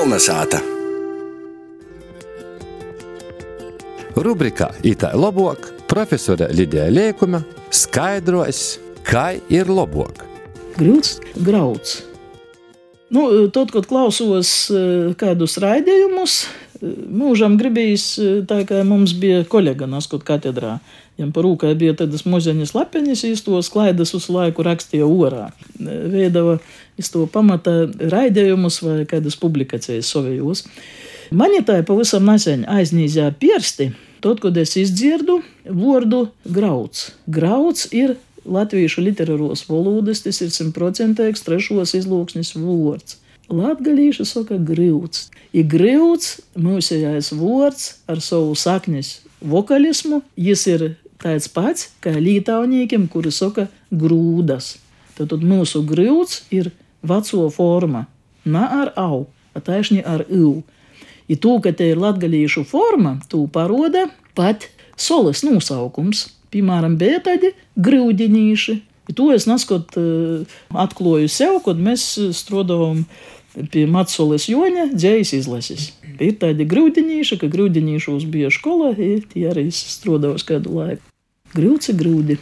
Kolnesāta! Rubrikā Itālijā labāk profesore Lidija Liekuma skaidros, kā ir labāk. Grūts, grauds. Nu, tad, kad klausos eh, kādus raidījumus, eh, mūžam gribējis, eh, tā kā mums bija kolēģa Naskot katedrā. Viņam par rūkai bija tādas mozeņas lapeņas, īstos klaidas uz laiku rakstīja orā. Veidava to pamata raidījumus vai kādas publikācijas savējos. Manitāji pavisam nesen aiznīzā pirsti, tad, kad es izdzirdu vārdu grauds. Grauds ir latviešu literāros valodas, tas ir simtprocentīgs trešos izlūksnis vārds. Latviešu saka grūts. Ir grūts mūsējais vārds ar savu saknes vokalismu, jis ir tāds pats kā lītaujniekiem, kuri saka grūdas. Tad, mūsu grūts ir veco forma, ne ar au, bet taisni ar u. Ja to, ka te ir latgalīšu forma, to paroda pat solis nosaukums. Piemēram, bija tādi grūdiņīši. To es neskot uh, atklāju sev, kad mēs strādājam pie Matsolas Joņa dzējas izlases. Ir tādi grūdiņīši, ka grūdiņīšos bija skolā, ja tie arī strādājos kādu laiku. Grūti grūdi.